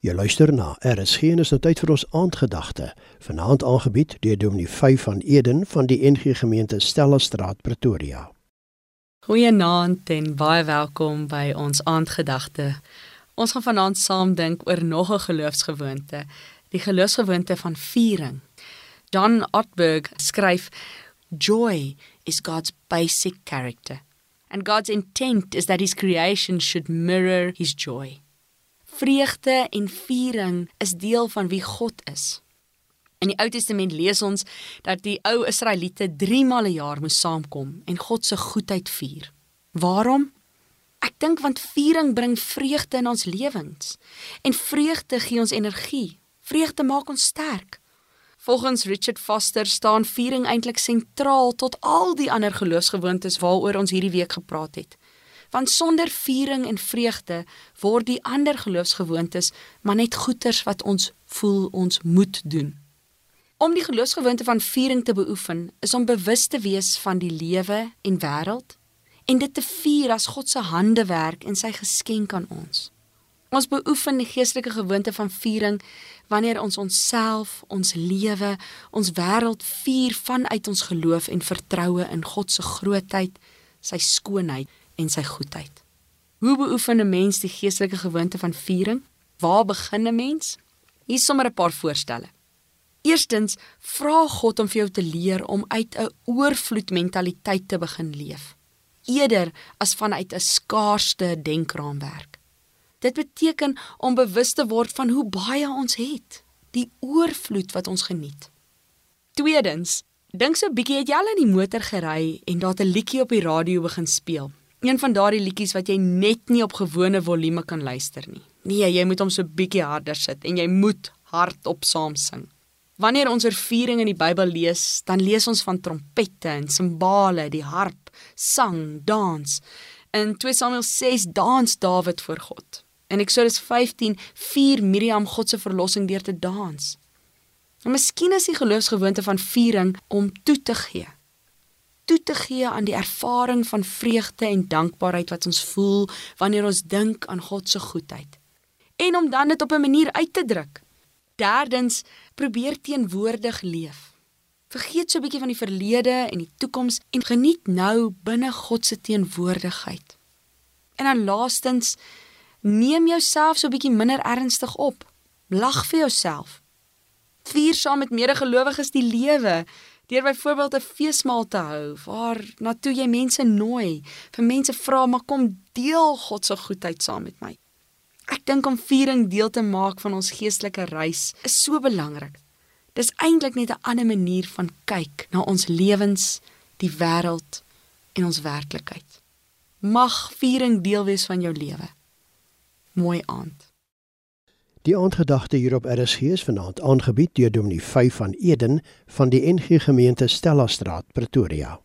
Jy luister na RSG en is nou tyd vir ons aandgedagte. Vanaand aangebied deur Dominee 5 van Eden van die NG Gemeente Stella Straat Pretoria. Goeienaand en baie welkom by ons aandgedagte. Ons gaan vanaand saam dink oor nog 'n geloofsgewoonte, die geloofsgewoonte van viering. John Ortberg skryf: Joy is God's basic character, and God's intent is that his creation should mirror his joy. Vreugde en viering is deel van wie God is. In die Ou Testament lees ons dat die ou Israeliete 3 maal 'n jaar moes saamkom en God se goedheid vier. Waarom? Ek dink want viering bring vreugde in ons lewens. En vreugde gee ons energie. Vreugde maak ons sterk. Volgens Richard Foster staan viering eintlik sentraal tot al die ander geloofsgewoontes waaroor ons hierdie week gepraat het want sonder viering en vreugde word die ander geloofsgewoontes maar net goeters wat ons voel ons moet doen. Om die geloofsgewoonte van viering te beoefen is om bewus te wees van die lewe en wêreld en dit te vier as God se handewerk en sy geskenk aan ons. Ons beoefen die geestelike gewoonte van viering wanneer ons onsself, ons lewe, ons wêreld vier vanuit ons geloof en vertroue in God se grootheid, sy skoonheid en sy goedheid. Hoe beoefen 'n mens die geestelike gewoonte van viering? Waar begin 'n mens? Hier is sommer 'n paar voorstelle. Eerstens, vra God om vir jou te leer om uit 'n oorvloed mentaliteit te begin leef, eerder as vanuit 'n skaarsste denkraamwerk. Dit beteken om bewus te word van hoe baie ons het, die oorvloed wat ons geniet. Tweedens, dink so 'n bietjie het jy al in die motor gery en daar 'n liedjie op die radio begin speel een van daardie liedjies wat jy net nie op gewone volume kan luister nie. Nee, jy moet hom so bietjie harder sit en jy moet hardop saam sing. Wanneer ons oor viering in die Bybel lees, dan lees ons van trompette en simbale, die harp, sang, dans. In 2 Samuel 6 dans Dawid voor God. En Eksodus 15 vier Miriam God se verlossing deur te dans. En miskien is die geloofsgewoonte van viering om toe te gee toe te gee aan die ervaring van vreugde en dankbaarheid wat ons voel wanneer ons dink aan God se goedheid. En om dan dit op 'n manier uit te druk. Derdens, probeer teenwoordig leef. Vergeet so 'n bietjie van die verlede en die toekoms en geniet nou binne God se teenwoordigheid. En dan laastens, neem jouself so 'n bietjie minder ernstig op. Lag vir jouself. Vier saam met medegelowiges die lewe deur byvoorbeeld 'n feesmaal te hou waar na toe jy mense nooi, vir mense vra maar kom deel God se goedheid saam met my. Ek dink om viering deel te maak van ons geestelike reis is so belangrik. Dis eintlik net 'n ander manier van kyk na ons lewens, die wêreld en ons werklikheid. Mag viering deel wees van jou lewe. Mooi aand. Die aandgedagte hier op RSG is vanaand aangebied deur Dominee 5 van Eden van die NG Gemeente Stella Straat Pretoria.